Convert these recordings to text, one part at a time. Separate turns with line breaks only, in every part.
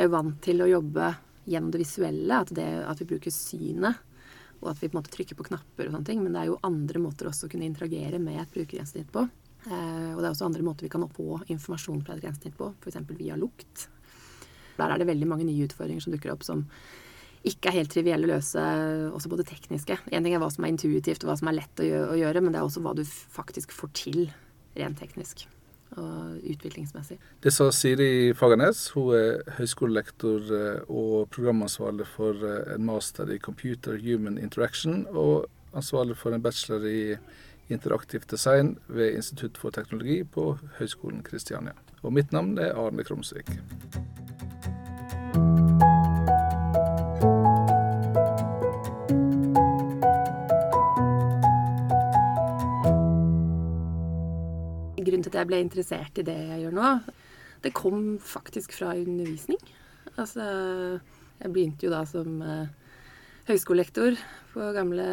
vi er vant til å jobbe gjennom det visuelle, at, det, at vi bruker synet, og at vi på en måte trykker på knapper og sånne ting. Men det er jo andre måter også å kunne interagere med et brukergrensesnitt på. Eh, og det er også andre måter vi kan få informasjon fra et grensesnitt på, f.eks. via lukt. Der er det veldig mange nye utfordringer som dukker opp som ikke er helt trivielle å løse, også både tekniske. En ting er hva som er intuitivt og hva som er lett å gjøre, men det er også hva du faktisk får til rent teknisk og utviklingsmessig.
Det sa Siri Fagernes. Hun er høyskolelektor eh, og programansvarlig for eh, en master i Computer Human Interaction, og ansvarlig for en bachelor i interaktivt design ved Institutt for teknologi på Høgskolen Kristiania. Og mitt navn er Arne Krumsvik.
Jeg ble interessert i det jeg gjør nå, det kom faktisk fra undervisning. Altså, jeg begynte jo da som uh, høyskolelektor på gamle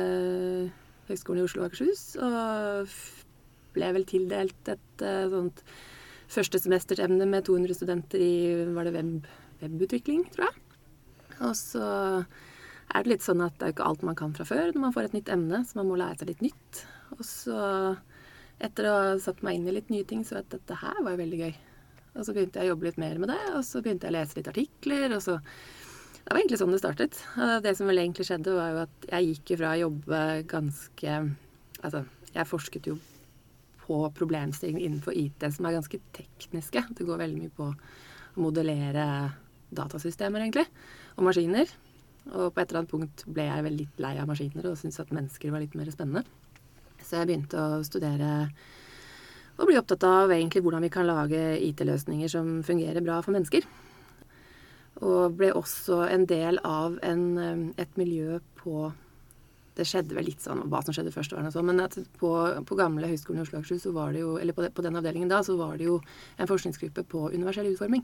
Høgskolen i Oslo og Akershus. Og ble vel tildelt et uh, sånt førstesemestersemne med 200 studenter i var det web, webutvikling, tror jeg. Og så er det litt sånn at det er jo ikke alt man kan fra før når man får et nytt emne, så man må lære seg litt nytt. Og så etter å ha satt meg inn i litt nye ting, så at dette her var veldig gøy. Og så begynte jeg å jobbe litt mer med det, og så begynte jeg å lese litt artikler, og så Det var egentlig sånn det startet. Det som vel egentlig skjedde, var jo at jeg gikk ifra å jobbe ganske Altså, jeg forsket jo på problemstillinger innenfor IT som er ganske tekniske. Det går veldig mye på å modellere datasystemer, egentlig, og maskiner. Og på et eller annet punkt ble jeg vel litt lei av maskiner og syntes at mennesker var litt mer spennende. Så jeg begynte å studere og bli opptatt av egentlig hvordan vi kan lage IT-løsninger som fungerer bra for mennesker. Og ble også en del av en, et miljø på Det skjedde vel litt sånn hva som skjedde første var og sånn, men på, på, gamle Høgskolen i Oslo og Akershus, eller på, på, den avdelingen da, så var det jo en forskningsgruppe på universell utforming.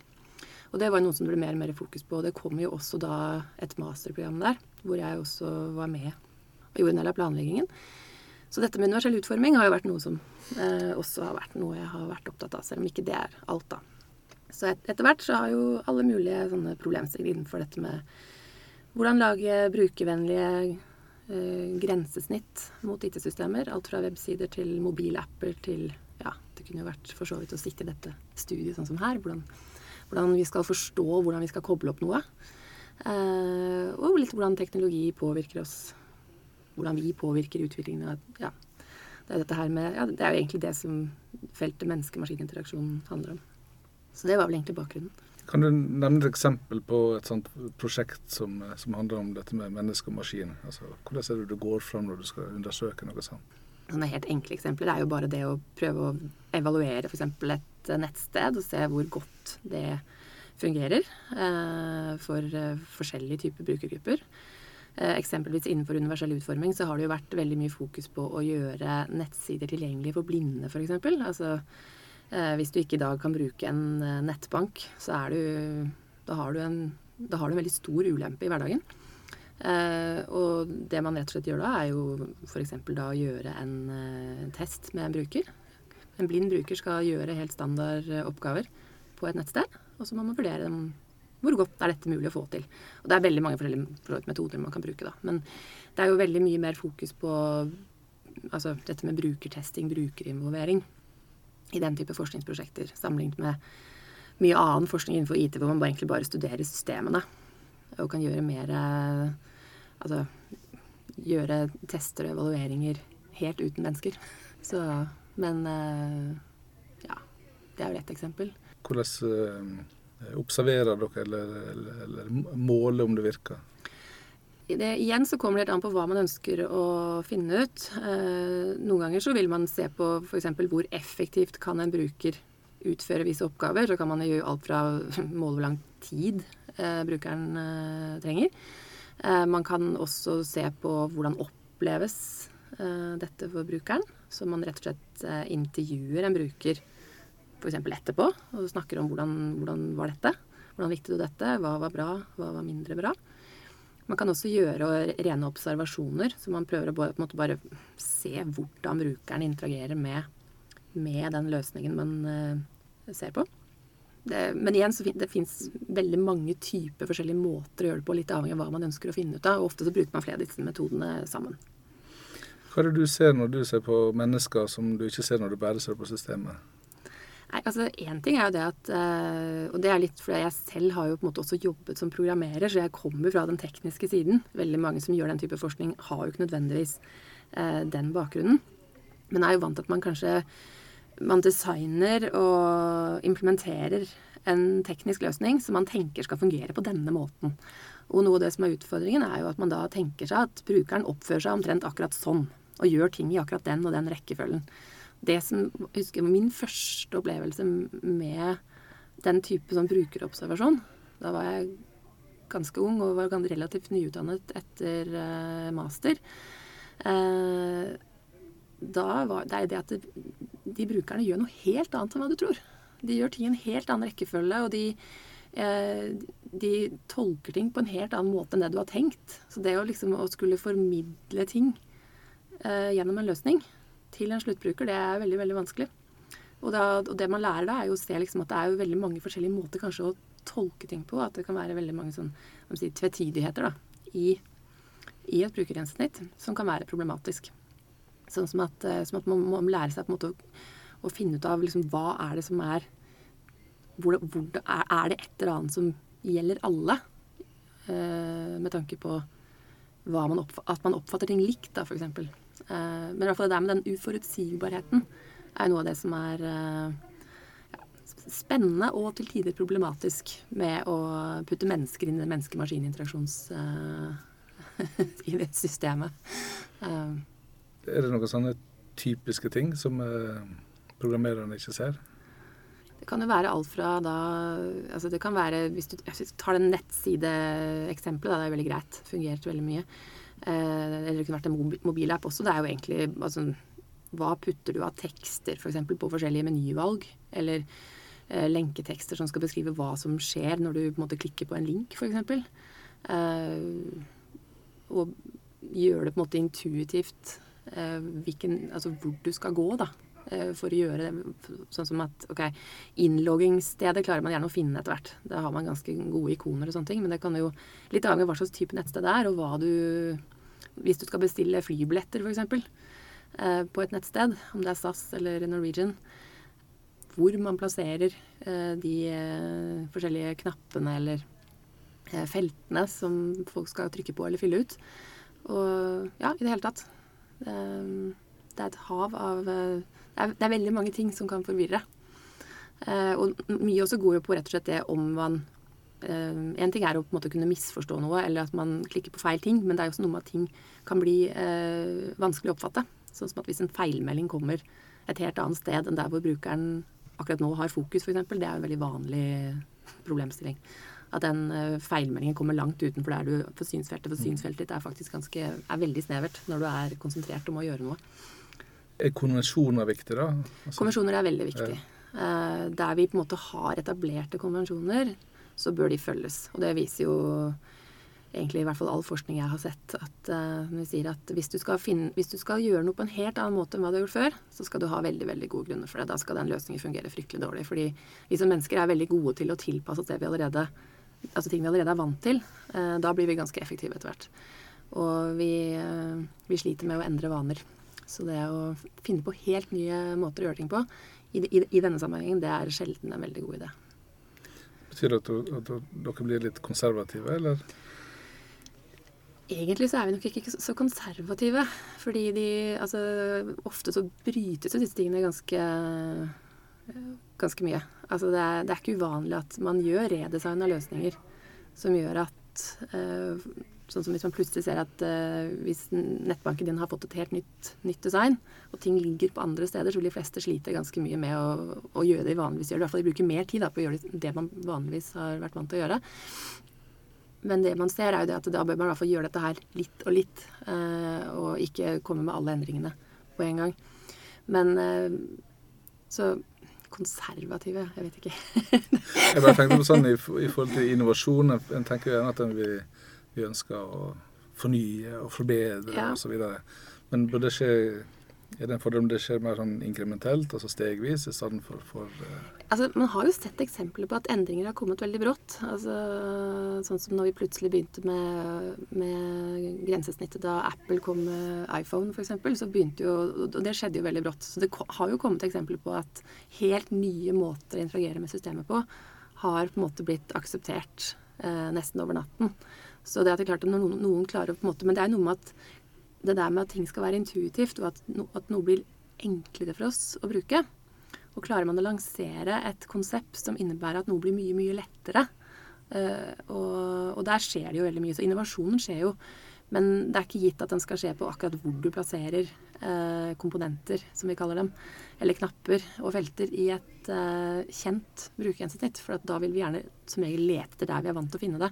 Og det var noe som det ble mer og mer fokus på. Og det kom jo også da et masterprogram der, hvor jeg også var med og gjorde en del av planleggingen. Så dette med universell utforming har jo vært noe som eh, også har vært noe jeg har vært opptatt av, selv om ikke det er alt, da. Så et, etter hvert så har jo alle mulige sånne problemstillinger innenfor dette med hvordan lage brukervennlige eh, grensesnitt mot IT-systemer. Alt fra websider til mobilapper til Ja, det kunne jo vært for så vidt å sitte i dette studiet sånn som her. Hvordan, hvordan vi skal forstå hvordan vi skal koble opp noe. Eh, og litt hvordan teknologi påvirker oss hvordan vi påvirker utviklingen av ja, det, er med, ja, det er jo egentlig det som feltet menneske-maskin-interaksjon handler om. Så det var vel egentlig bakgrunnen.
Kan du nevne et eksempel på et sånt prosjekt som, som handler om dette med menneske og maskin? Altså, hvordan er det du går fram når du skal undersøke noe sånt?
Sånne helt enkle eksempler er jo bare det å prøve å evaluere f.eks. et nettsted og se hvor godt det fungerer eh, for eh, forskjellige typer brukergrupper. Eh, eksempelvis innenfor universell utforming så har det jo vært veldig mye fokus på å gjøre nettsider tilgjengelige for blinde, f.eks. Altså eh, hvis du ikke i dag kan bruke en eh, nettbank, så er du Da har du en, har du en veldig stor ulempe i hverdagen. og det man rett og slett gjør da, er jo f.eks. da å gjøre en test med en bruker. En blind bruker skal gjøre helt standard oppgaver på et nettsted, og så må man vurdere dem hvor godt er dette mulig å få til? Og det er veldig mange forskjellige metoder man kan bruke, da. Men det er jo veldig mye mer fokus på altså, dette med brukertesting, brukerinvolvering, i den type forskningsprosjekter, sammenlignet med mye annen forskning innenfor IT hvor man egentlig bare studerer systemene og kan gjøre mer Altså gjøre tester og evalueringer helt uten mennesker. Så Men ja. Det er jo ett eksempel.
Hvordan Eh, observerer dere, eller, eller, eller måler om det virker?
Det, igjen så kommer det helt an på hva man ønsker å finne ut. Eh, noen ganger så vil man se på f.eks. hvor effektivt kan en bruker utføre visse oppgaver. Så kan man gjøre alt fra måle hvor lang tid eh, brukeren eh, trenger. Eh, man kan også se på hvordan oppleves eh, dette for brukeren. Så man rett og slett intervjuer en bruker f.eks. etterpå og snakker om hvordan, hvordan var dette. Hvordan likte du dette? Hva var bra? Hva var mindre bra? Man kan også gjøre rene observasjoner, så man prøver å bare, bare se hvordan brukeren interagerer med, med den løsningen man uh, ser på. det, men igjen så fin, det fins veldig mange typer forskjellige måter å gjøre det på, litt avhengig av hva man ønsker å finne ut av. og Ofte så bruker man flere av disse metodene sammen.
Hva er det du ser når du ser på mennesker som du ikke ser når du bare ser på systemet?
Nei, altså Én ting er jo det at øh, Og det er litt fordi jeg selv har jo på en måte også jobbet som programmerer, så jeg kommer fra den tekniske siden. Veldig mange som gjør den type forskning, har jo ikke nødvendigvis øh, den bakgrunnen. Men jeg er jo vant til at man kanskje man designer og implementerer en teknisk løsning som man tenker skal fungere på denne måten. Og noe av det som er utfordringen, er jo at man da tenker seg at brukeren oppfører seg omtrent akkurat sånn og gjør ting i akkurat den og den rekkefølgen. Det som jeg husker Min første opplevelse med den type sånn brukerobservasjon Da var jeg ganske ung og var relativt nyutdannet etter uh, master. Uh, da var det det at de brukerne gjør noe helt annet enn hva du tror. De gjør ting i en helt annen rekkefølge, og de, uh, de tolker ting på en helt annen måte enn det du har tenkt. Så det å liksom å skulle formidle ting eh, gjennom en løsning til en sluttbruker, det er veldig, veldig vanskelig. Og, da, og det man lærer da, er jo å se liksom at det er jo veldig mange forskjellige måter kanskje å tolke ting på. At det kan være veldig mange sånn, si, tvetydigheter da, i, i et brukergrensesnitt som kan være problematisk. Sånn som at, eh, som at man må lære seg på en måte å, å finne ut av liksom, hva er det som er hvor, det, hvor det, er, er, det et eller annet som gjelder alle? Eh, med tanke på man at man oppfatter ting likt, da, f.eks. Eh, men i hvert fall det der med den uforutsigbarheten er noe av det som er eh, ja, spennende og til tider problematisk med å putte mennesker inn i det menneske-maskin-interaksjons... Uh, i det systemet. Uh,
er det noen sånne typiske ting som programmererne ikke ser?
Det kan jo være alt fra da altså Det kan være Hvis du, tar det nettsideeksempelet, det er veldig greit. Fungerte veldig mye. Eh, eller det kunne vært en mobilapp også. Det er jo egentlig altså, Hva putter du av tekster f.eks. For på forskjellige menyvalg? Eller eh, lenketekster som skal beskrive hva som skjer når du på en måte klikker på en link, f.eks. Eh, og gjøre det på en måte intuitivt eh, hvilken, altså hvor du skal gå, da. Eh, for å gjøre det sånn som at ok, innloggingsstedet klarer man gjerne å finne etter hvert. Da har man ganske gode ikoner og sånne ting, men det kan jo litt avhengig av hva slags type nettsted det er, og hva du hvis du skal bestille flybilletter, f.eks., eh, på et nettsted, om det er SAS eller Norwegian, hvor man plasserer eh, de eh, forskjellige knappene eller feltene som folk skal trykke på eller fylle ut. Og ja, i det hele tatt. Det, er et hav av det er, det er, veldig mange ting som kan forvirre. Eh, og mye også går jo på rett og slett det om man eh, en ting er å på en måte kunne misforstå noe, eller at man klikker på feil ting, men det er jo også noe med at ting kan bli eh, vanskelig å oppfatte. Sånn som at hvis en feilmelding kommer et helt annet sted enn der hvor brukeren akkurat nå har fokus, f.eks., det er jo en veldig vanlig problemstilling. At den uh, feilmeldingen kommer langt utenfor der du for synsfeltet. For synsfeltet ditt er faktisk ganske, er veldig snevert når du er konsentrert om å gjøre noe.
Er konvensjoner viktig, da?
Altså, konvensjoner er veldig viktig. Ja. der vi på en måte har etablerte konvensjoner, så bør de følges. Og det viser jo egentlig i hvert fall all forskning jeg har sett, at uh, vi sier at hvis du, finne, hvis du, skal gjøre noe på en helt annen måte enn hva du har gjort før, så skal du ha veldig veldig gode grunner for det. Da skal den løsningen fungere fryktelig dårlig. Fordi vi som mennesker er veldig gode til å tilpasse oss det vi allerede, altså ting vi allerede er vant til. Uh, da blir vi ganske effektive etter hvert. Og vi, uh, vi, sliter med å endre vaner. Så det å finne på helt nye måter å gjøre ting på i, i, i denne sammenhengen, det er sjelden en veldig god idé.
Betyr det at, at, dere blir litt konservative, eller?
Egentlig så er vi nok ikke så konservative. Fordi de Altså, ofte så brytes jo disse tingene ganske ganske mye. Altså det er, det er ikke uvanlig at man gjør redesign av løsninger som gjør at uh, Sånn som hvis man plutselig ser at uh, hvis nettbanken din har fått et helt nytt, nytt, design, og ting ligger på andre steder, så vil de fleste slite ganske mye med å, å gjøre det de vanligvis gjør. I hvert fall de bruker mer tid da, på å gjøre det man vanligvis har vært vant til å gjøre. Men det man ser, er jo det at da bør man i hvert fall gjøre dette her litt og litt, uh, og ikke komme med alle endringene på en gang. Men uh, så konservative, jeg vet ikke.
jeg bare tenkte på sånn i, i forhold til innovasjon. En tenker jo gjerne at en vil vi ønsker å fornye og forbedre ja. osv. Men burde det skje er det en fordel om det skjer mer sånn inkrementelt, altså stegvis, i stedet for, for uh...
Altså, man har jo sett eksempler på at endringer har kommet veldig brått. Altså, sånn som når vi plutselig begynte med, med grensesnittet da Apple kom med iPhone f.eks., så begynte jo Og det skjedde jo veldig brått. Så det har jo kommet eksempler på at helt nye måter å interagere med systemet på har på en måte blitt akseptert eh, nesten over natten. Så det at det er klart at noen, noen klarer på en måte Men det er noe med at det der med at ting skal være intuitivt, og at, no, at noe blir enklere for oss å bruke og klarer man å lansere et konsept som innebærer at noe blir mye, mye lettere uh, og, og, der skjer det jo veldig mye. Så innovasjonen skjer jo. Men det er ikke gitt at den skal skje på akkurat hvor du plasserer uh, komponenter, som vi kaller dem, eller knapper og felter i et uh, kjent brukergjensesnitt. For da vil vi gjerne som regel lete etter der vi er vant til å finne det.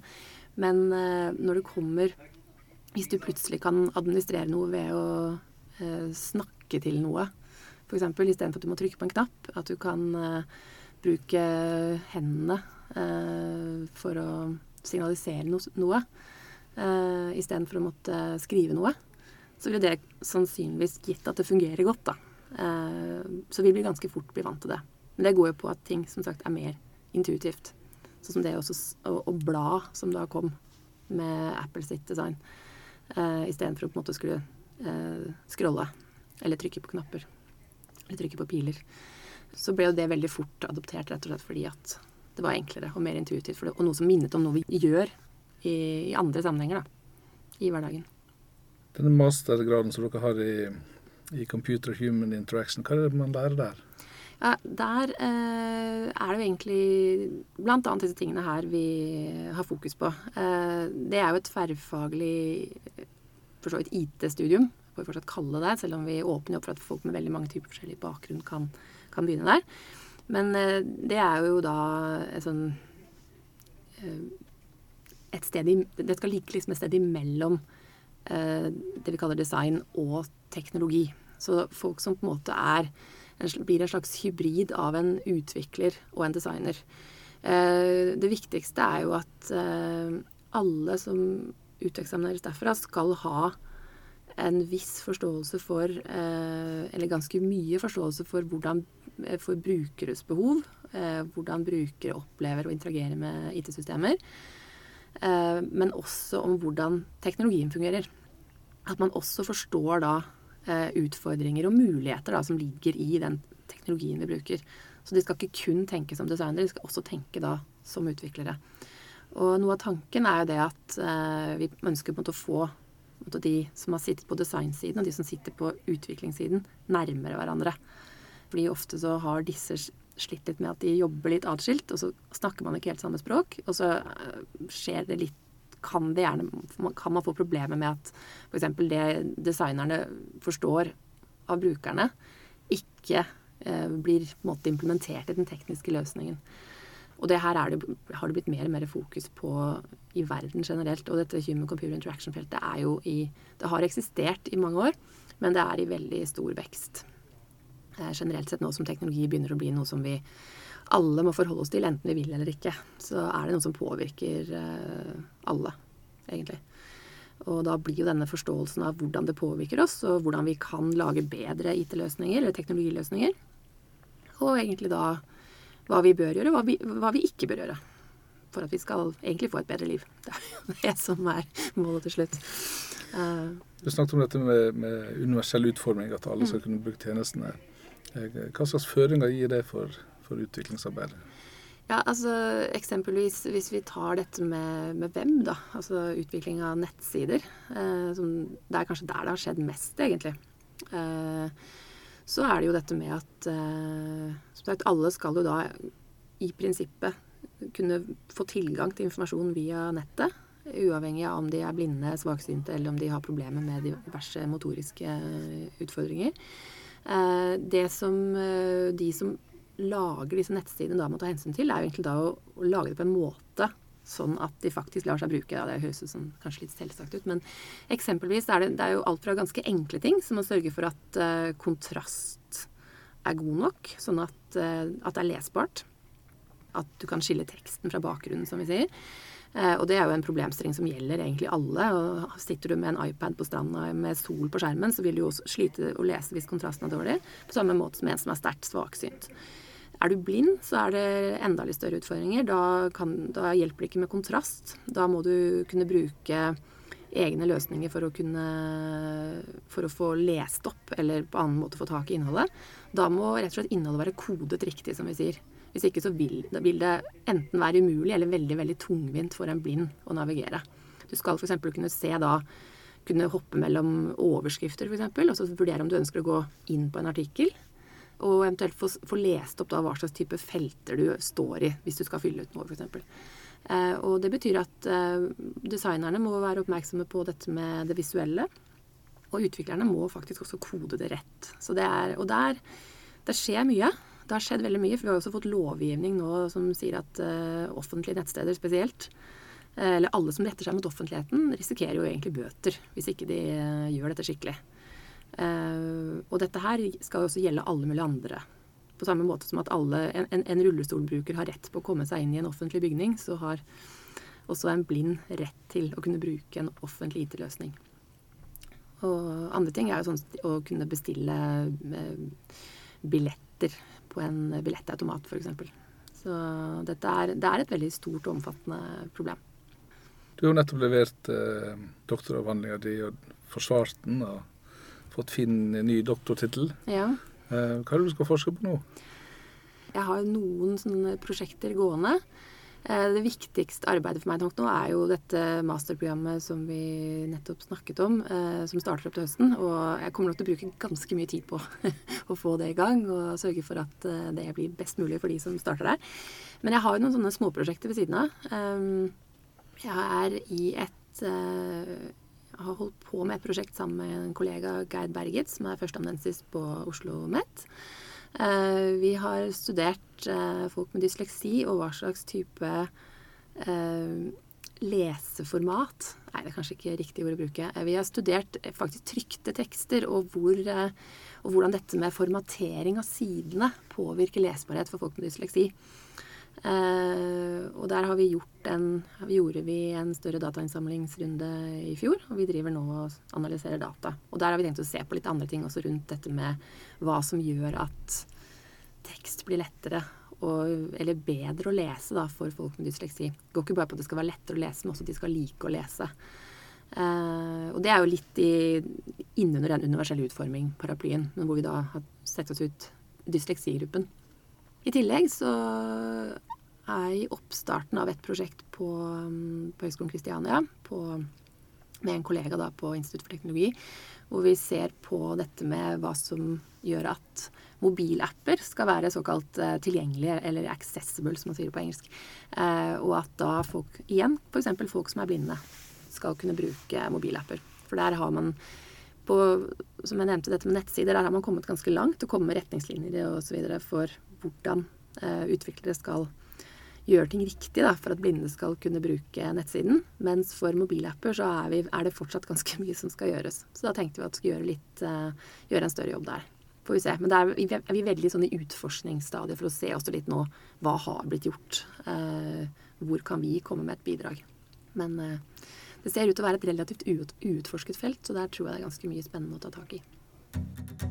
Men når du kommer Hvis du plutselig kan administrere noe ved å snakke til noe F.eks. istedenfor at du må trykke på en knapp, at du kan uh, bruke hendene for å signalisere no noe. Uh, istedenfor å måtte skrive noe. Så ville det sannsynligvis gitt at det fungerer godt, da. Så vi blir ganske fort bli vant til det. Men det går jo på at ting som sagt er mer intuitivt. Sånn som det også å, å bla, som da kom med Apple sitt design. Uh, Istedenfor å på en måte skulle uh, scrolle eller trykke på knapper eller trykke på piler, så ble jo det veldig fort adoptert rett og slett fordi at det var enklere og mer intuitivt. Det, og noe som minnet om noe vi gjør i, i andre sammenhenger da, i hverdagen.
Denne mastergraden som dere har i, i Computer Human Interaction, hva er det man lærer der?
Ja, Der eh, er det jo egentlig bl.a. disse tingene her vi har fokus på. Eh, det er jo et tverrfaglig for så vidt IT-studium får vi fortsatt kalle det, selv om vi åpner opp for at folk med veldig mange typer forskjellig bakgrunn kan, kan begynne der. Men eh, det er jo da et sånn eh, et sted i, Det skal ligge liksom et sted imellom eh, det vi kaller design og teknologi. Så folk som på en måte er blir en slags hybrid av en utvikler og en designer. Eh, det viktigste er jo at eh, alle som uteksamineres derfra, skal ha en viss forståelse for, eh, eller ganske mye forståelse for hvordan for brukeres behov. Eh, hvordan brukere opplever å interagere med IT-systemer. Men også om hvordan teknologien fungerer. At man også forstår da utfordringer og muligheter da, som ligger i den teknologien vi bruker. Så de skal ikke kun tenke som designere, de skal også tenke da som utviklere. Og noe av tanken er jo det at vi ønsker på en måte å få de som har sittet på designsiden og de som sitter på utviklingssiden, nærmere hverandre. Fordi ofte så har disse slitt litt med at de jobber litt atskilt, og så snakker man ikke helt samme språk. Og så eh, skjer det litt Kan gjerne Kan man få problemer med at f.eks. det designerne forstår av brukerne, ikke eh, blir måte implementert i den tekniske løsningen. Og det her det, har det blitt mer og mer fokus på i verden generelt. Og dette Human Computer Interaction-feltet er jo i Det har eksistert i mange år, men det er i veldig stor vekst. Eh, generelt sett nå som teknologi begynner å bli noe som vi alle må forholde oss til, enten vi vil eller ikke, så er det noe som påvirker eh, alle, egentlig. Og da blir jo denne forståelsen av hvordan det påvirker oss, og hvordan vi kan lage bedre IT-løsninger eller teknologiløsninger, og egentlig da hva vi bør gjøre, hva vi, hva vi ikke bør gjøre. For at vi skal egentlig få et bedre liv. Det er det som er målet til slutt.
Uh, du snakket om dette med, med, universell utforming, at alle skal kunne bruke tjenestene. Eh, hva slags føringer gir det for, for utviklingsarbeidet?
Ja, altså Eksempelvis hvis vi tar dette med, med hvem, da. Altså utvikling av nettsider. Eh, som, det er kanskje der det har skjedd mest, egentlig. Eh, så er det jo dette med at eh, sagt, alle skal jo da i prinsippet kunne få tilgang til informasjon via nettet. Uavhengig av om de er blinde, svaksynte eller om de har problemer med diverse motoriske utfordringer. Eh, det som eh, de som lager disse nettsidene da må ta hensyn til, er jo egentlig da å, å lage det på en måte sånn at de faktisk lar seg bruke. Ja, det høres som kanskje litt selvsagt ut, men eksempelvis er det, det er jo alt fra ganske enkle ting, som å sørge for at uh, kontrast er god nok, sånn at, uh, at, det er lesbart. At du kan skille teksten fra bakgrunnen, som vi sier. Uh, og det er jo en problemstilling som gjelder egentlig alle. og Sitter du med en iPad på stranda med sol på skjermen, så vil du jo slite å lese hvis kontrasten er dårlig. På samme måte som en som er sterkt svaksynt. Er du blind, så er det enda litt større utfordringer. Da, kan, da hjelper det ikke med kontrast. Da må du kunne bruke egne løsninger for å kunne for å få lest opp, eller på annen måte få tak i innholdet. Da må rett og slett innholdet være kodet riktig, som vi sier. Hvis ikke så vil, vil det enten være umulig eller veldig veldig tungvint for en blind å navigere. Du skal f.eks. kunne se da kunne hoppe mellom overskrifter, f.eks., og så vurdere om du ønsker å gå inn på en artikkel. Og eventuelt få, få lest opp da hva slags type felter du står i hvis du skal fylle ut noe, f.eks. Eh, og det betyr at eh, designerne må være oppmerksomme på dette med det visuelle. Og utviklerne må faktisk også kode det rett. Så det er, og der, der skjer mye. Det har skjedd veldig mye, for vi har også fått lovgivning nå som sier at eh, offentlige nettsteder spesielt, uh, eller alle som retter seg mot offentligheten, risikerer jo egentlig bøter hvis ikke de uh, gjør dette skikkelig. Og dette her skal også gjelde alle mulige andre. På samme måte som at alle, en, en, rullestolbruker har rett på å komme seg inn i en offentlig bygning, så har også en blind rett til å kunne bruke en offentlig IT-løsning. Og andre ting er jo sånn å kunne bestille billetter på en billettautomat, f.eks. Så dette er, det er et veldig stort og omfattende problem.
Du har nettopp levert eh, doktoravhandlinga di og forsvart den og fått fin ny doktortittel.
Ja.
Eh, hva er det du skal forske på nå?
Jeg har noen sånne prosjekter gående. Eh, det viktigste arbeidet for meg nok nå er jo dette masterprogrammet som vi nettopp snakket om, eh, som starter opp til høsten. Og jeg kommer nok til å bruke ganske mye tid på å få det i gang og sørge for at det blir best mulig for de som starter der. Men jeg har jo noen sånne småprosjekter ved siden av. Jeg er i et har holdt på med et prosjekt sammen med en kollega, Geir Berget, som er førsteamanuensis på Oslo OsloMet. Eh, vi har studert eh, folk med dysleksi og hva slags type eh, leseformat Nei, det er kanskje ikke riktig ord å bruke. Vi har studert faktisk trykte tekster og, hvor, og hvordan dette med formatering av sidene påvirker lesbarhet for folk med dysleksi. Uh, og der har vi gjort en, gjorde vi en større datainnsamlingsrunde i fjor. Og vi driver nå og analyserer data. Og der har vi tenkt å se på litt andre ting også rundt dette med hva som gjør at tekst blir lettere og, eller bedre å lese da, for folk med dysleksi. Det går ikke bare på at det skal være lettere å lese, men også at de skal like å lese. Uh, og det er jo litt i, innunder den universelle utforming-paraplyen, men hvor vi da har sett oss ut dysleksigruppen. I tillegg så er jeg i oppstarten av et prosjekt på, um, på Høgskolen Kristiania med en kollega da på Institutt for teknologi, hvor vi ser på dette med hva som gjør at mobilapper skal være såkalt uh, tilgjengelige, eller accessible, som man sier på engelsk. Uh, og at da folk, igjen f.eks. folk som er blinde, skal kunne bruke mobilapper. For der har man på, som jeg nevnte, dette med nettsider, der har man kommet ganske langt og kommet med retningslinjer videre for hvordan uh, utviklere skal gjøre ting riktig da, for at blinde skal kunne bruke nettsiden. Mens for mobilapper så er, vi, er, det fortsatt ganske mye som skal gjøres. Så da tenkte vi at vi skulle gjøre, litt, uh, gjøre en større jobb der. Får vi se. Men der er vi veldig sånn i utforskningsstadiet for å se også litt nå hva har blitt gjort. Uh, hvor kan vi komme med et bidrag. Men uh, det ser ut til å være et relativt uutforsket felt, så der tror jeg det er ganske mye spennende å ta tak i.